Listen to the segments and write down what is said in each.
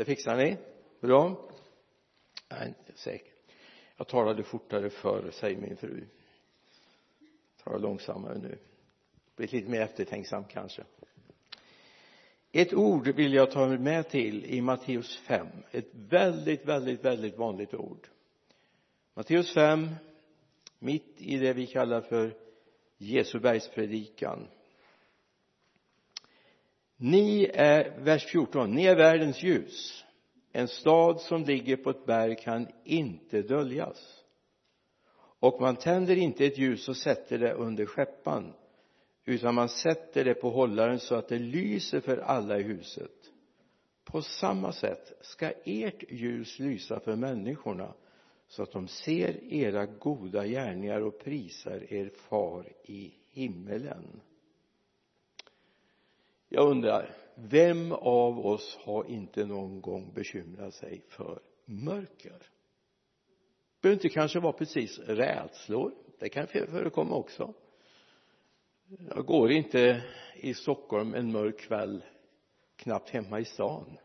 det fixar ni. Bra. Jag är inte säker. Jag talade fortare förr säger min fru. Talar långsammare nu. Blivit lite mer eftertänksam kanske. Ett ord vill jag ta med till i Matteus 5 ett väldigt väldigt väldigt vanligt ord. Matteus 5 mitt i det vi kallar för Jesu bergspredikan ni är, vers 14, ni är världens ljus. En stad som ligger på ett berg kan inte döljas. Och man tänder inte ett ljus och sätter det under skeppan utan man sätter det på hållaren så att det lyser för alla i huset. På samma sätt ska ert ljus lysa för människorna så att de ser era goda gärningar och prisar er far i himmelen jag undrar vem av oss har inte någon gång bekymrat sig för mörker? Det behöver inte kanske vara precis rädslor. Det kan förekomma också. Jag går inte i Stockholm en mörk kväll knappt hemma i stan.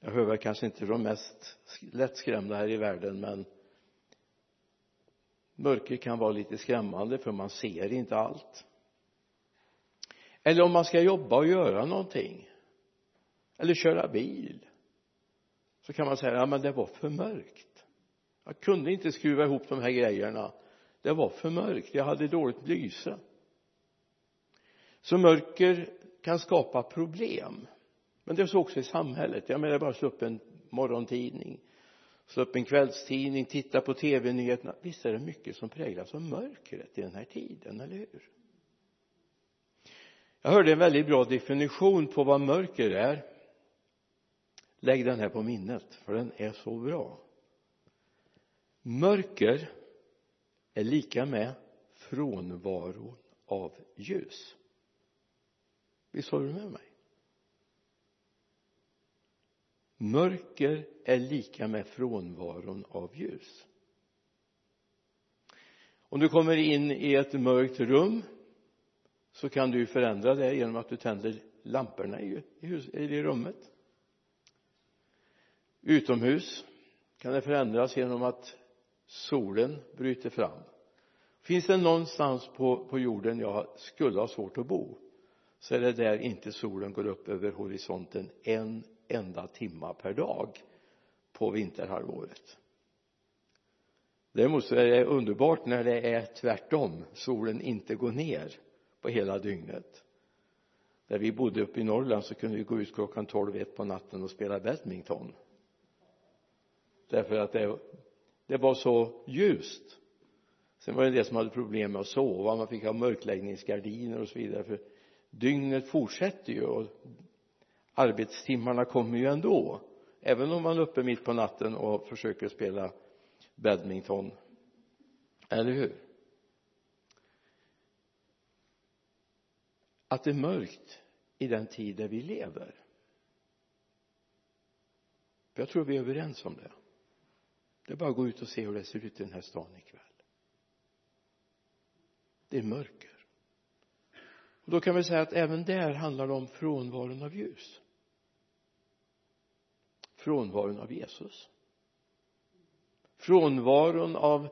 Jag hör väl kanske inte de mest lättskrämda här i världen men mörker kan vara lite skrämmande för man ser inte allt eller om man ska jobba och göra någonting. Eller köra bil. Så kan man säga ja men det var för mörkt. Jag kunde inte skruva ihop de här grejerna. Det var för mörkt. Jag hade dåligt lyse. Så mörker kan skapa problem. Men det är så också i samhället. Jag menar bara slå upp en morgontidning. Slå upp en kvällstidning. Titta på tv-nyheterna visst är det mycket som präglas av mörkret i den här tiden, eller hur? Jag hörde en väldigt bra definition på vad mörker är. Lägg den här på minnet för den är så bra. Mörker är lika med frånvaron av ljus. Visst håller du med mig? Mörker är lika med frånvaron av ljus. Om du kommer in i ett mörkt rum så kan du förändra det genom att du tänder lamporna i, hus, i rummet. Utomhus kan det förändras genom att solen bryter fram. Finns det någonstans på, på jorden jag skulle ha svårt att bo så är det där inte solen går upp över horisonten en enda timma per dag på vinterhalvåret. Däremot så är det underbart när det är tvärtom solen inte går ner på hela dygnet. Där vi bodde uppe i Norrland så kunde vi gå ut klockan tolv ett på natten och spela badminton. Därför att det, det var så ljust. Sen var det en del som hade problem med att sova. Man fick ha mörkläggningsgardiner och så vidare för dygnet fortsätter ju och arbetstimmarna kommer ju ändå. Även om man är uppe mitt på natten och försöker spela badminton. Eller hur? Att det är mörkt i den tid där vi lever. Jag tror vi är överens om det. Det är bara att gå ut och se hur det ser ut i den här stan ikväll. Det är mörker. Och då kan vi säga att även där handlar det om frånvaron av ljus. Frånvaron av Jesus. Frånvaron av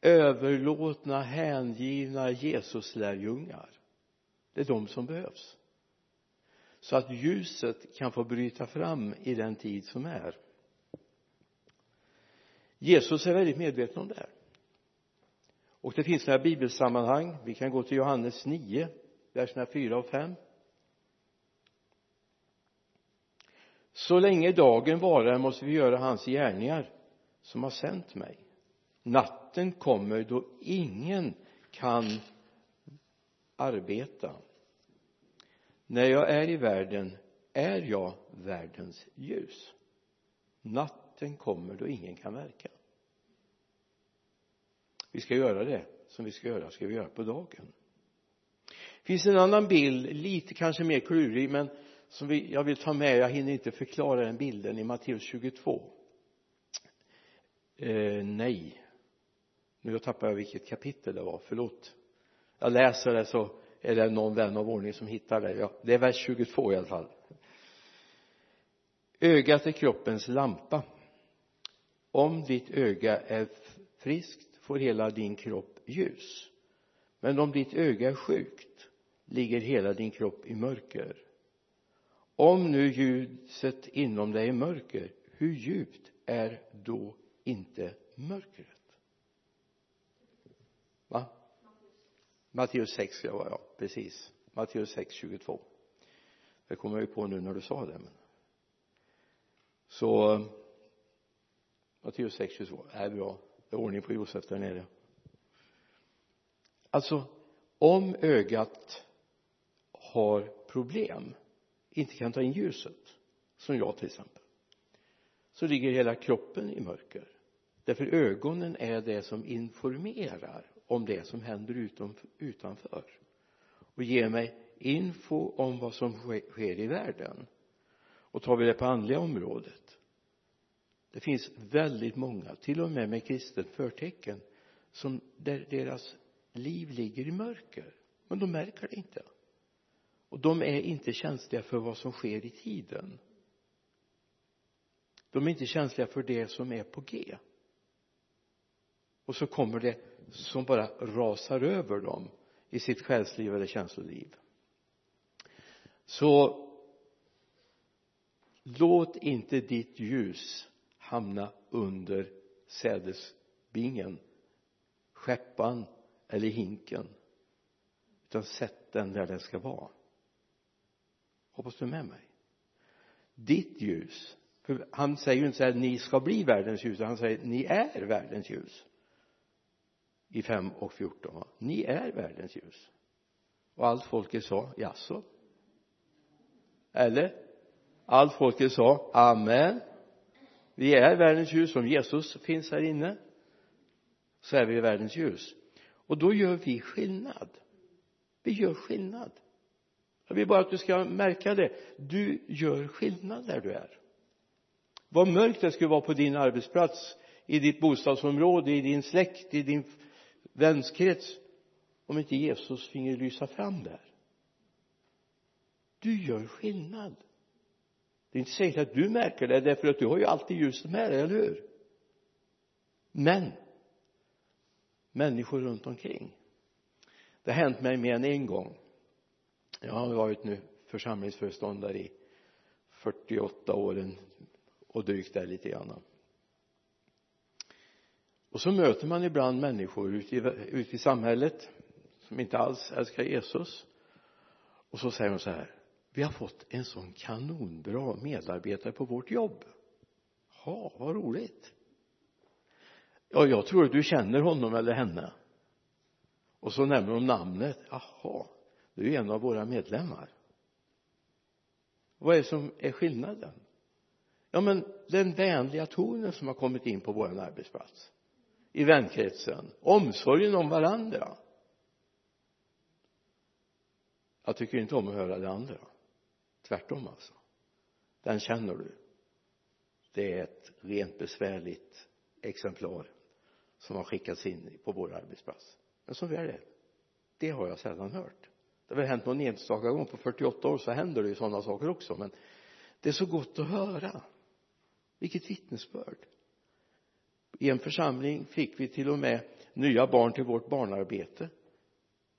överlåtna hängivna Jesuslärjungar det är de som behövs. Så att ljuset kan få bryta fram i den tid som är. Jesus är väldigt medveten om det här. Och det finns några bibelsammanhang. Vi kan gå till Johannes 9 verserna 4 och 5 så länge dagen varar måste vi göra hans gärningar som har sänt mig. Natten kommer då ingen kan arbeta när jag är i världen är jag världens ljus? Natten kommer då ingen kan verka. Vi ska göra det som vi ska göra ska vi göra på dagen. Det finns en annan bild lite kanske mer klurig men som vi, jag vill ta med. Jag hinner inte förklara den bilden i Matteus 22 eh, nej. Nu tappar jag vilket kapitel det var. Förlåt. Jag läser det så är det någon vän av ordning som hittar det ja, det är vers 22 i alla fall. Ögat är kroppens lampa. Om ditt öga är friskt får hela din kropp ljus. Men om ditt öga är sjukt ligger hela din kropp i mörker. Om nu ljuset inom dig är mörker hur djupt är då inte mörkret? Va? Matteus 6 ja, ja precis. Matteus 6 22 det kommer jag ju på nu när du sa det men så Matteus 6 22 är bra. Det är ordning på Josef där nere. Alltså om ögat har problem inte kan ta in ljuset som jag till exempel så ligger hela kroppen i mörker. Därför ögonen är det som informerar om det som händer utom, utanför. Och ger mig info om vad som sker i världen. Och tar vi det på andliga området det finns väldigt många till och med med kristet förtecken som där deras liv ligger i mörker. Men de märker det inte. Och de är inte känsliga för vad som sker i tiden. De är inte känsliga för det som är på G och så kommer det som bara rasar över dem i sitt själsliv eller känsloliv. Så låt inte ditt ljus hamna under sädesbingen skeppan eller hinken utan sätt den där den ska vara. Hoppas du är med mig? Ditt ljus för han säger ju inte så här ni ska bli världens ljus han säger ni är världens ljus i 5 och 14 va? ni är världens ljus. Och allt folket sa jaså? Eller? Allt folket sa amen. Vi är världens ljus. Om Jesus finns här inne så är vi världens ljus. Och då gör vi skillnad. Vi gör skillnad. Jag vill bara att du ska märka det. Du gör skillnad där du är. Vad mörkt det skulle vara på din arbetsplats i ditt bostadsområde, i din släkt, i din vänskrets om inte Jesus finge lysa fram där. Du gör skillnad. Det är inte säkert att du märker det därför att du har ju alltid ljuset med dig, eller hur? Men människor runt omkring. Det har hänt mig mer än en gång. Jag har varit nu församlingsföreståndare i 48 år och drygt där lite grann och så möter man ibland människor ute i, ute i samhället som inte alls älskar Jesus. Och så säger de så här vi har fått en sån kanonbra medarbetare på vårt jobb. Ja vad roligt. Ja jag tror att du känner honom eller henne. Och så nämner de namnet. Jaha det är ju en av våra medlemmar. Vad är det som är skillnaden? Ja men den vänliga tonen som har kommit in på vår arbetsplats i vänkretsen. Omsorgen om varandra. Jag tycker inte om att höra det andra. Tvärtom alltså. Den känner du. Det är ett rent besvärligt exemplar som har skickats in på vår arbetsplats. Men så är det. Det har jag sällan hört. Det har väl hänt någon enstaka gång på 48 år så händer det ju sådana saker också men det är så gott att höra. Vilket vittnesbörd i en församling fick vi till och med nya barn till vårt barnarbete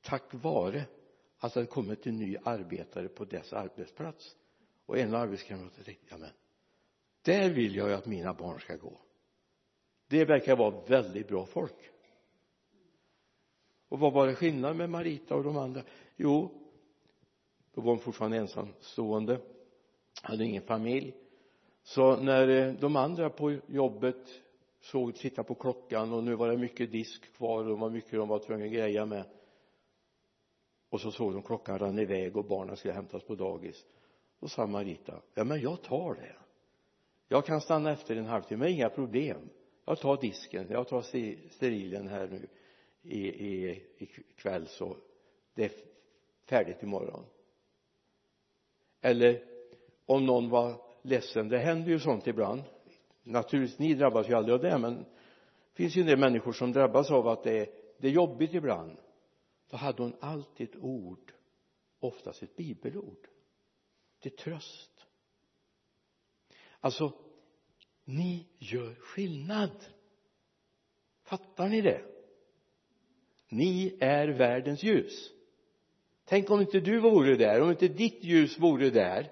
tack vare att det hade kommit en ny arbetare på dess arbetsplats. Och en av arbetskamraterna tänkte ja men där vill jag ju att mina barn ska gå. Det verkar vara väldigt bra folk. Och vad var det skillnad med Marita och de andra? Jo då var hon fortfarande ensamstående hade ingen familj. Så när eh, de andra på jobbet såg, tittade på klockan och nu var det mycket disk kvar och var mycket de var tvungna att greja med. Och så såg de klockan rann iväg och barnen skulle hämtas på dagis. Då sa Marita ja men jag tar det. Jag kan stanna efter en halvtimme inga problem. Jag tar disken jag tar sterilen här nu i, i, i kväll så det är färdigt imorgon. Eller om någon var ledsen. Det händer ju sånt ibland naturligtvis ni drabbas ju aldrig av det men det finns ju en del människor som drabbas av att det är, det är jobbigt ibland. Då hade hon alltid ett ord oftast ett bibelord till tröst. Alltså ni gör skillnad. Fattar ni det? Ni är världens ljus. Tänk om inte du vore där om inte ditt ljus vore där.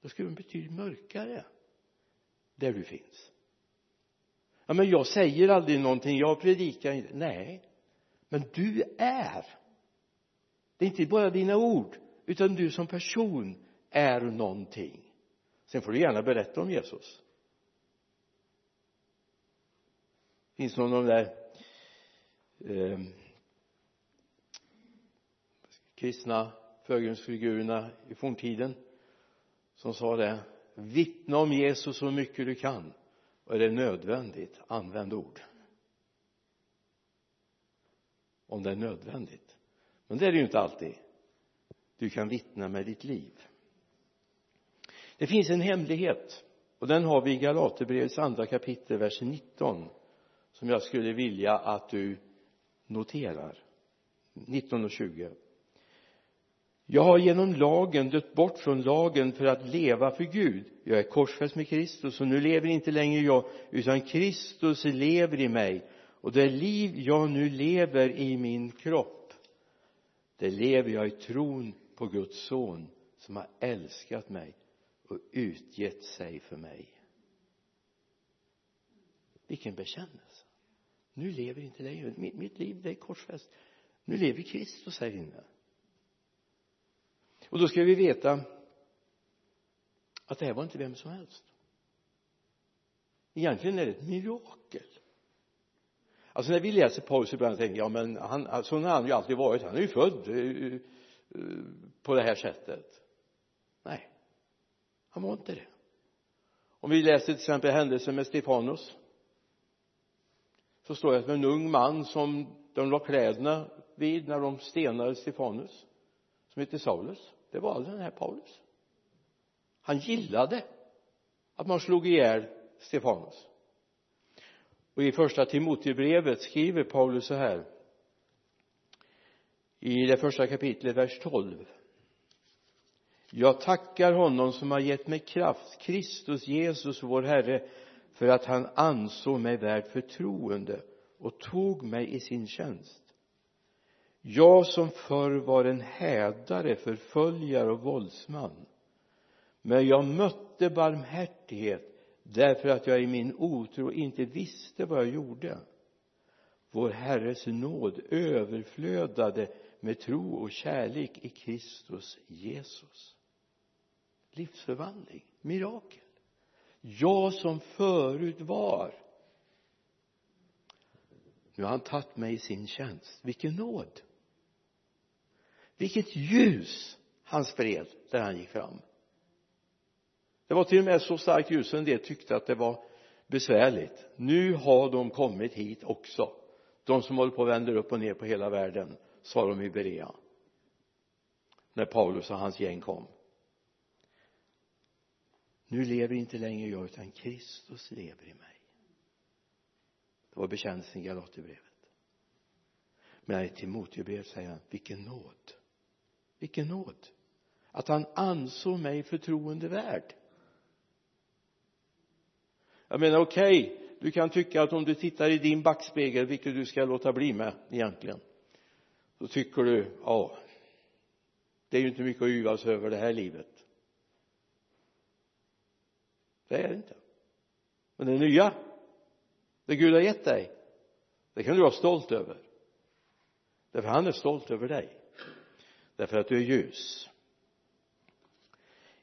Då skulle det betydligt mörkare där du finns. Ja men jag säger aldrig någonting jag predikar inte. Nej men du är. Det är inte bara dina ord utan du som person är någonting. Sen får du gärna berätta om Jesus. Finns någon av de där eh, kristna förgrundsfigurerna i forntiden som sa det? Vittna om Jesus så mycket du kan. Och är det nödvändigt använd ord. Om det är nödvändigt. Men det är det ju inte alltid. Du kan vittna med ditt liv. Det finns en hemlighet. Och den har vi i Galaterbrevets andra kapitel vers 19 som jag skulle vilja att du noterar. 19 och 20 jag har genom lagen dött bort från lagen för att leva för Gud. Jag är korsfäst med Kristus och nu lever inte längre jag utan Kristus lever i mig. Och det liv jag nu lever i min kropp det lever jag i tron på Guds son som har älskat mig och utgett sig för mig. Vilken bekännelse. Nu lever inte längre. Mitt, mitt liv det är korsfäst. Nu lever Kristus här inne och då ska vi veta att det här var inte vem som helst. Egentligen är det ett mirakel. Alltså när vi läser Paulus ibland tänker jag men han, sån har han ju alltid varit. Han är ju född uh, uh, på det här sättet. Nej han var inte det. Om vi läser till exempel händelsen med Stefanus så står det att en ung man som de la kläderna vid när de stenade Stefanus som hette Saulus det var den här Paulus. Han gillade att man slog ihjäl Stefanus och i första Timoteusbrevet skriver Paulus så här i det första kapitlet vers 12 jag tackar honom som har gett mig kraft Kristus Jesus vår Herre för att han ansåg mig värd förtroende och tog mig i sin tjänst jag som förr var en hädare, förföljare och våldsman. Men jag mötte barmhärtighet därför att jag i min otro inte visste vad jag gjorde. Vår Herres nåd överflödade med tro och kärlek i Kristus Jesus. Livsförvandling, mirakel. Jag som förut var. Nu har han tagit mig i sin tjänst. Vilken nåd vilket ljus han spred där han gick fram. Det var till och med så starkt ljus att en del tyckte att det var besvärligt. Nu har de kommit hit också. De som håller på och vänder upp och ner på hela världen sa de i Berea när Paulus och hans gäng kom. Nu lever inte längre jag utan Kristus lever i mig. Det var bekännelsen i Galaterbrevet. Men i Timoteusbrevet säger han vilken nåd vilken nåd. Att han ansåg mig förtroendevärd. Jag menar okej okay, du kan tycka att om du tittar i din backspegel vilket du ska låta bli med egentligen då tycker du ja det är ju inte mycket att yvas över det här livet. Det är det inte. Men det nya det Gud har gett dig det kan du vara stolt över. Därför han är stolt över dig därför att du är ljus.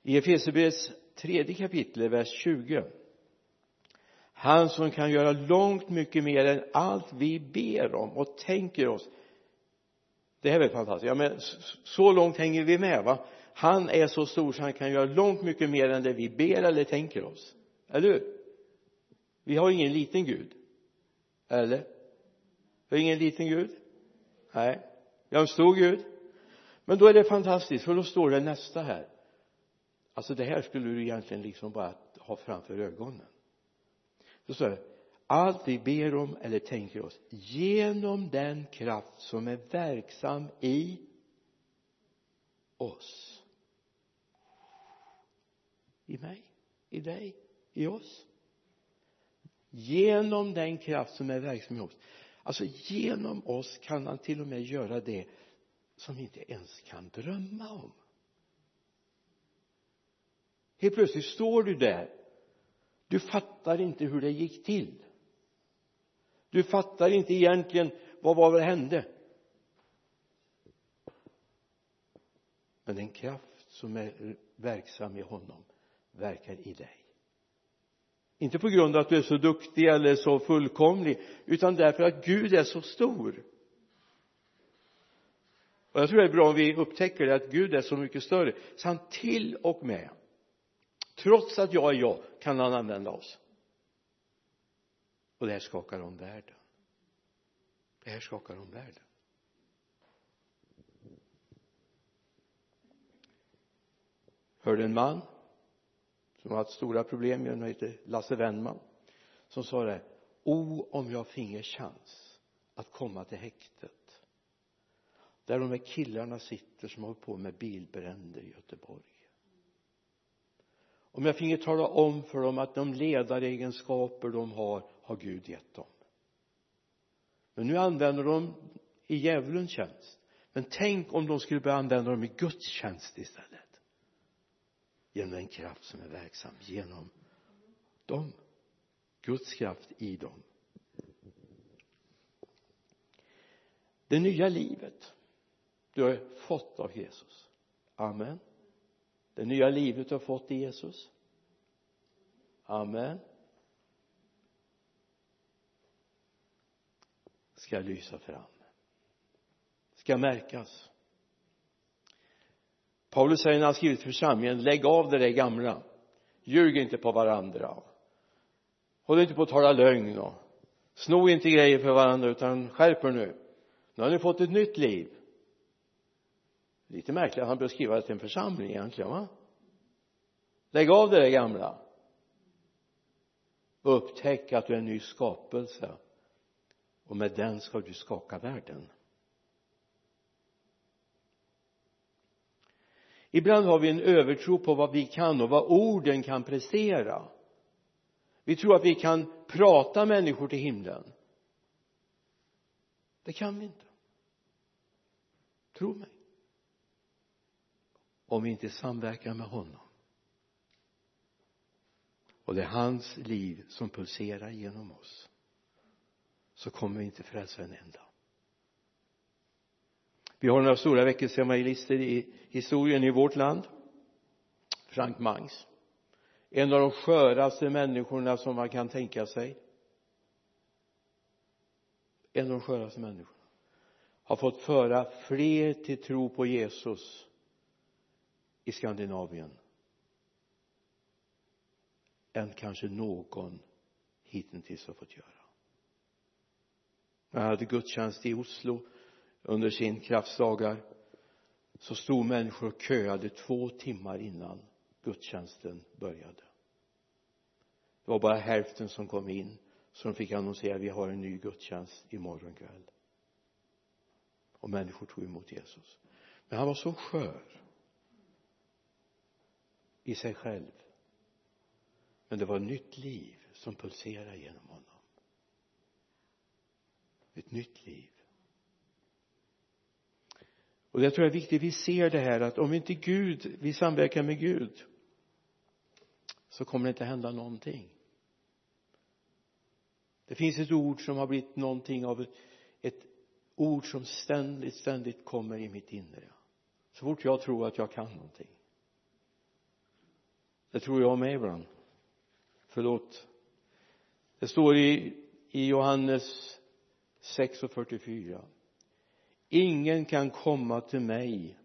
I Efesierbrevets tredje kapitel vers 20 han som kan göra långt mycket mer än allt vi ber om och tänker oss. Det här är väl fantastiskt. Ja men så långt hänger vi med va? Han är så stor så han kan göra långt mycket mer än det vi ber eller tänker oss. Eller hur? Vi har ingen liten gud. Eller? Vi har ingen liten gud? Nej. Vi har en stor gud men då är det fantastiskt för då står det nästa här. Alltså det här skulle du egentligen liksom bara ha framför ögonen. Då står det allt vi ber om eller tänker oss genom den kraft som är verksam i oss. I mig? I dig? I oss? Genom den kraft som är verksam i oss. Alltså genom oss kan han till och med göra det som vi inte ens kan drömma om. Helt plötsligt står du där. Du fattar inte hur det gick till. Du fattar inte egentligen vad var det hände. Men den kraft som är verksam i honom verkar i dig. Inte på grund av att du är så duktig eller så fullkomlig utan därför att Gud är så stor och jag tror det är bra om vi upptäcker det att Gud är så mycket större. Så han till och med trots att jag är jag kan han använda oss. Och det här skakar om världen. Det här skakar om världen. Hörde en man som har haft stora problem med, han heter Lasse Wennman som sa det o om jag finge chans att komma till häktet där de här killarna sitter som håller på med bilbränder i Göteborg. Om jag finge tala om för dem att de ledaregenskaper de har har Gud gett dem. Men nu använder de i djävulens tjänst. Men tänk om de skulle börja använda dem i Guds tjänst istället. Genom den kraft som är verksam genom dem. Guds kraft i dem. Det nya livet du har fått av Jesus. Amen. Det nya livet du har fått i Jesus. Amen. Ska lysa fram? Ska märkas? Paulus säger när han skrivit till församlingen lägg av det där gamla. Ljug inte på varandra. Håll inte på att tala lögn och sno inte grejer för varandra utan skärp er nu. Nu har ni fått ett nytt liv lite märkligt att han bör skriva det till en församling egentligen va? Lägg av det där gamla. Upptäck att du är en ny skapelse. Och med den ska du skaka världen. Ibland har vi en övertro på vad vi kan och vad orden kan prestera. Vi tror att vi kan prata människor till himlen. Det kan vi inte. Tro mig om vi inte samverkar med honom. Och det är hans liv som pulserar genom oss. Så kommer vi inte frälsa en enda. Vi har några stora väckelseevangelister i historien i vårt land. Frank Mangs. En av de sköraste människorna som man kan tänka sig. En av de sköraste människorna. Har fått föra fler till tro på Jesus i Skandinavien. Än kanske någon hittills har fått göra. När han hade gudstjänst i Oslo under sin kraftsdagar så stod människor och köade två timmar innan gudstjänsten började. Det var bara hälften som kom in så de fick annonsera vi har en ny gudstjänst imorgon kväll. Och människor tog emot Jesus. Men han var så skör i sig själv. Men det var ett nytt liv som pulserade genom honom. Ett nytt liv. Och det tror jag är viktigt vi ser det här att om inte Gud vi samverkar med Gud så kommer det inte hända någonting. Det finns ett ord som har blivit någonting av ett ord som ständigt ständigt kommer i mitt inre. Så fort jag tror att jag kan någonting det tror jag med ibland. Förlåt. Det står i, i Johannes 6 och 44 ingen kan komma till mig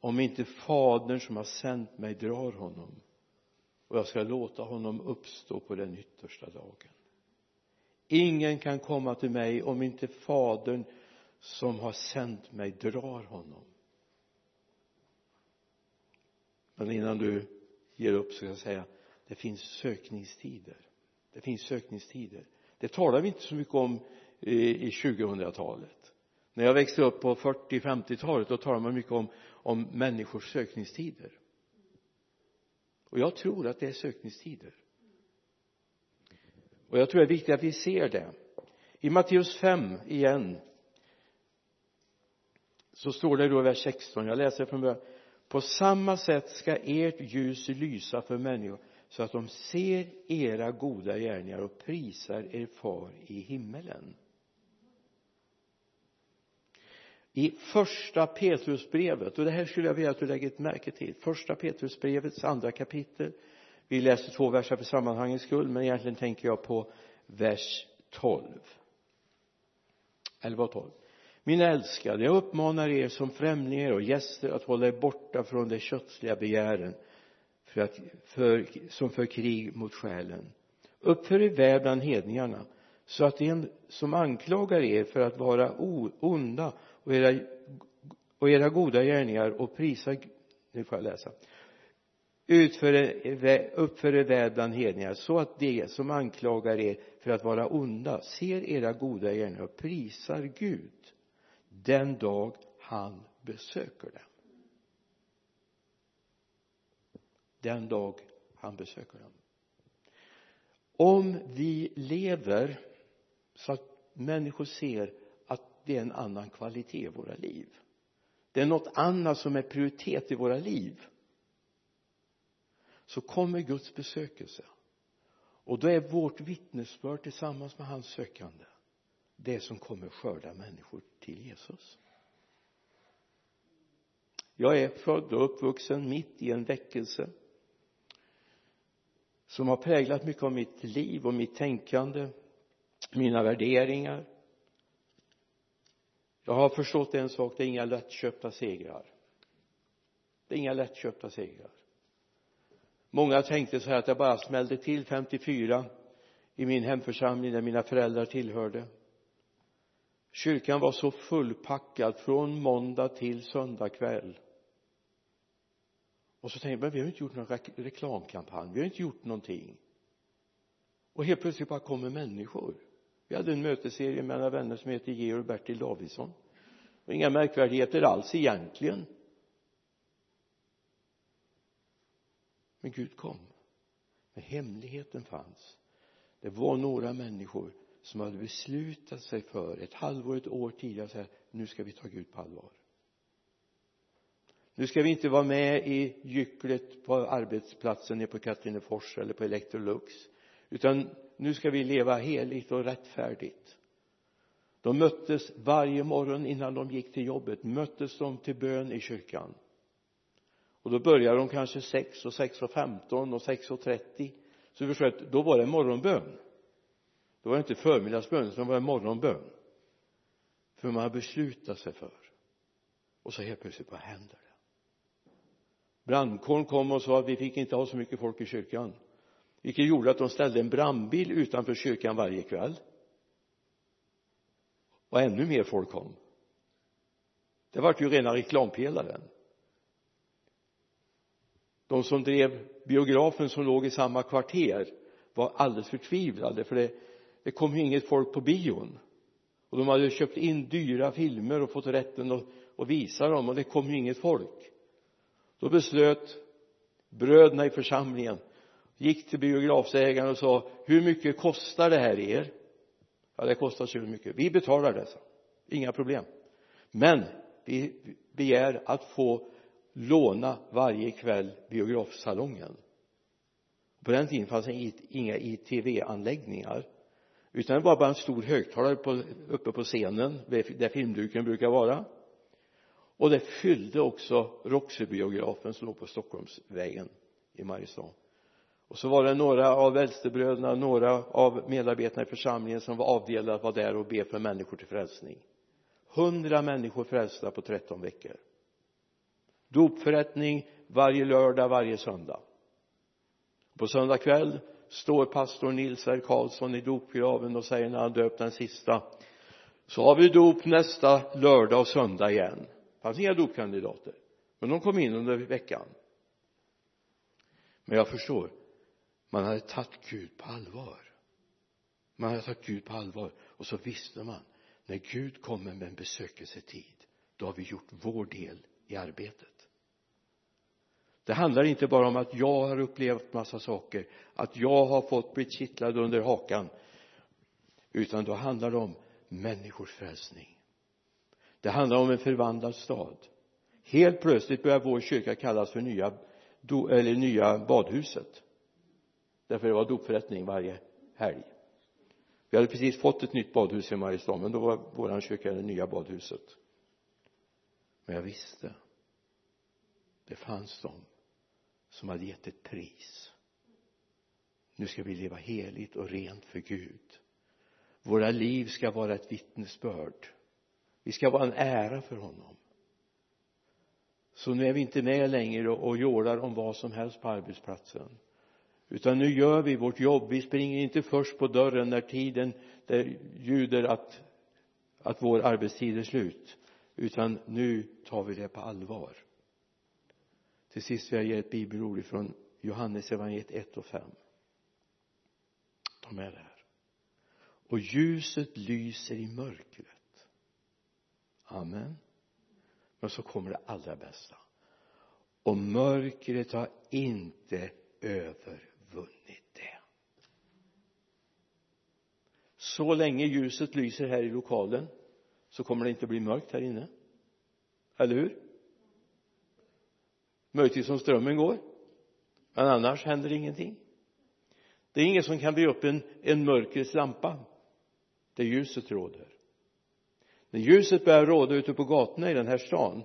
om inte fadern som har sänt mig drar honom. Och jag ska låta honom uppstå på den yttersta dagen. Ingen kan komma till mig om inte fadern som har sänt mig drar honom. Men innan du ger upp så ska jag säga det finns sökningstider. Det finns sökningstider. Det talar vi inte så mycket om i 2000-talet när jag växte upp på 40-50-talet då talade man mycket om om människors sökningstider. Och jag tror att det är sökningstider. Och jag tror det är viktigt att vi ser det. I Matteus 5 igen så står det då i vers 16 jag läser från början på samma sätt ska ert ljus lysa för människor så att de ser era goda gärningar och prisar er far i himmelen. I första Petrusbrevet och det här skulle jag vilja att du lägger ett märke till. Första Petrusbrevets andra kapitel. Vi läser två verser för sammanhangets skull men egentligen tänker jag på vers 12 11 och 12 mina älskade jag uppmanar er som främlingar och gäster att hålla er borta från de kötsliga begären för att, för, som för krig mot själen. Uppför er väl bland hedningarna så att de som anklagar er för att vara onda och era, och era goda gärningar och prisar nu får jag läsa. Utför, uppför er väl bland hedningar så att de som anklagar er för att vara onda ser era goda gärningar och prisar Gud den dag han besöker dem. Den dag han besöker dem. Om vi lever så att människor ser att det är en annan kvalitet i våra liv. Det är något annat som är prioritet i våra liv. Så kommer Guds besökelse. Och då är vårt vittnesbörd tillsammans med hans sökande det som kommer skörda människor till Jesus. Jag är född och uppvuxen mitt i en väckelse som har präglat mycket av mitt liv och mitt tänkande mina värderingar. Jag har förstått en sak det är inga lättköpta segrar. Det är inga lättköpta segrar. Många tänkte så här att jag bara smällde till 54 i min hemförsamling där mina föräldrar tillhörde kyrkan var så fullpackad från måndag till söndag kväll. Och så tänkte jag men vi har inte gjort någon reklamkampanj vi har inte gjort någonting. Och helt plötsligt bara kommer människor. Vi hade en mötesserie med några vänner som heter Georg och Bertil Davidsson. Och inga märkvärdigheter alls egentligen. Men Gud kom. Men hemligheten fanns. Det var några människor som hade beslutat sig för ett halvår, ett år tidigare så här, nu ska vi ta Gud på allvar. Nu ska vi inte vara med i gycklet på arbetsplatsen nere på Katrinefors eller på Electrolux utan nu ska vi leva heligt och rättfärdigt. De möttes varje morgon innan de gick till jobbet möttes de till bön i kyrkan. Och då började de kanske 6 och 6 och 15 och 6 och 30 så vi förstår att då var det morgonbön då var det inte förmiddagsbön utan var morgonbön. För man har beslutat sig för. Och så helt plötsligt vad händer det? Brandkåren kom och sa att vi fick inte ha så mycket folk i kyrkan. Vilket gjorde att de ställde en brandbil utanför kyrkan varje kväll. Och ännu mer folk kom. Det vart ju rena reklampelaren. De som drev biografen som låg i samma kvarter var alldeles förtvivlade för det, det kom ju inget folk på bion. Och de hade köpt in dyra filmer och fått rätten att, att visa dem och det kom ju inget folk. Då beslöt bröderna i församlingen gick till biografsägaren och sa hur mycket kostar det här er? Ja det kostar så mycket. Vi betalar det så inga problem. Men vi begär att få låna varje kväll biografsalongen. På den tiden fanns det inga ITV-anläggningar utan det var bara en stor högtalare på, uppe på scenen där filmduken brukar vara. Och det fyllde också Roxy-biografen som låg på Stockholmsvägen i Mariestad. Och så var det några av äldstebröderna, några av medarbetarna i församlingen som var avdelade att vara där och be för människor till frälsning. Hundra människor frälsta på 13 veckor. Dopförrättning varje lördag, varje söndag. På söndag kväll står pastor Nils R. Karlsson i dopgraven och säger när han döpt den sista så har vi dop nästa lördag och söndag igen. Det fanns inga dopkandidater men de kom in under veckan. Men jag förstår man hade tagit Gud på allvar. Man hade tagit Gud på allvar. Och så visste man när Gud kommer med en besökelsetid då har vi gjort vår del i arbetet det handlar inte bara om att jag har upplevt massa saker att jag har fått bli kittlad under hakan utan då handlar det om människors frälsning. Det handlar om en förvandlad stad. Helt plötsligt börjar vår kyrka kallas för nya eller nya badhuset. Därför det var dopförrättning varje helg. Vi hade precis fått ett nytt badhus i Mariestad men då var våran kyrka det nya badhuset. Men jag visste det fanns de som hade gett ett pris. Nu ska vi leva heligt och rent för Gud. Våra liv ska vara ett vittnesbörd. Vi ska vara en ära för honom. Så nu är vi inte med längre och jålar om vad som helst på arbetsplatsen. Utan nu gör vi vårt jobb. Vi springer inte först på dörren när tiden där ljuder att att vår arbetstid är slut. Utan nu tar vi det på allvar till sist vill jag ge ett bibelord från Johannes evangeliet 1 och 5 ta med det här. Och ljuset lyser i mörkret. Amen. Men så kommer det allra bästa. Och mörkret har inte övervunnit det. Så länge ljuset lyser här i lokalen så kommer det inte bli mörkt här inne. Eller hur? Möjligtvis om strömmen går. Men annars händer ingenting. Det är ingen som kan bli upp en, en mörkrets lampa. Där ljuset råder när ljuset börjar råda ute på gatorna i den här stan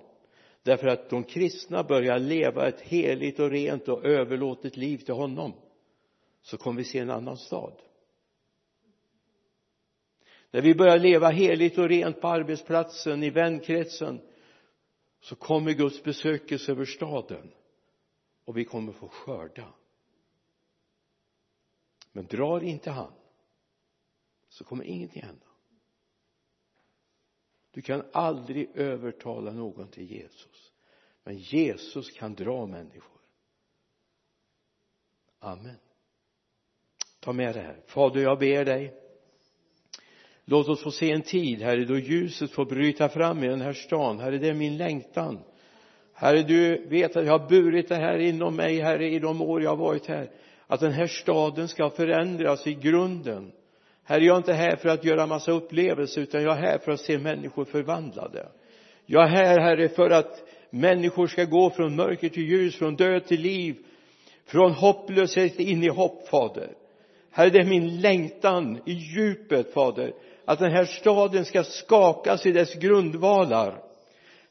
därför att de kristna börjar leva ett heligt och rent och överlåtet liv till honom så kommer vi se en annan stad. När vi börjar leva heligt och rent på arbetsplatsen, i vänkretsen så kommer Guds besökelse över staden och vi kommer få skörda. Men drar inte han så kommer ingenting hända. Du kan aldrig övertala någon till Jesus men Jesus kan dra människor. Amen. Ta med det här. Fader jag ber dig låt oss få se en tid herre då ljuset får bryta fram i den här stan. Herre det är min längtan. Herre du vet att jag har burit det här inom mig herre i de år jag har varit här. Att den här staden ska förändras i grunden. Herre jag är inte här för att göra massa upplevelser utan jag är här för att se människor förvandlade. Jag är här herre för att människor ska gå från mörker till ljus från död till liv från hopplöshet in i hopp fader herre det är min längtan i djupet fader att den här staden ska skakas i dess grundvalar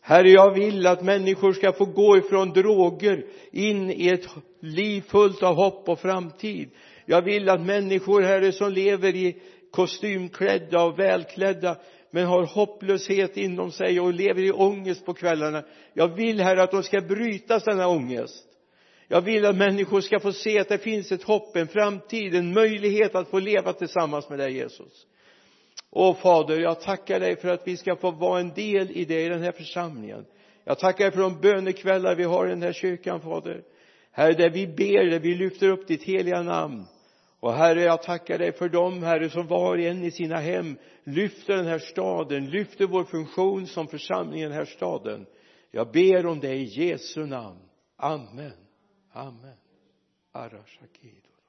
Herre, jag vill att människor ska få gå ifrån droger in i ett liv fullt av hopp och framtid. Jag vill att människor, Herre, som lever i kostymklädda och välklädda men har hopplöshet inom sig och lever i ångest på kvällarna. Jag vill, Herre, att de ska bryta denna ångest. Jag vill att människor ska få se att det finns ett hopp, en framtid, en möjlighet att få leva tillsammans med dig Jesus. Åh Fader, jag tackar dig för att vi ska få vara en del i det i den här församlingen. Jag tackar dig för de bönekvällar vi har i den här kyrkan, Fader. Herre, där vi ber, där vi lyfter upp ditt heliga namn. Och Herre, jag tackar dig för dem, Herre, som var och en i sina hem lyfter den här staden, lyfter vår funktion som församling i den här staden. Jag ber om det i Jesu namn. Amen. Amen. Arashakir.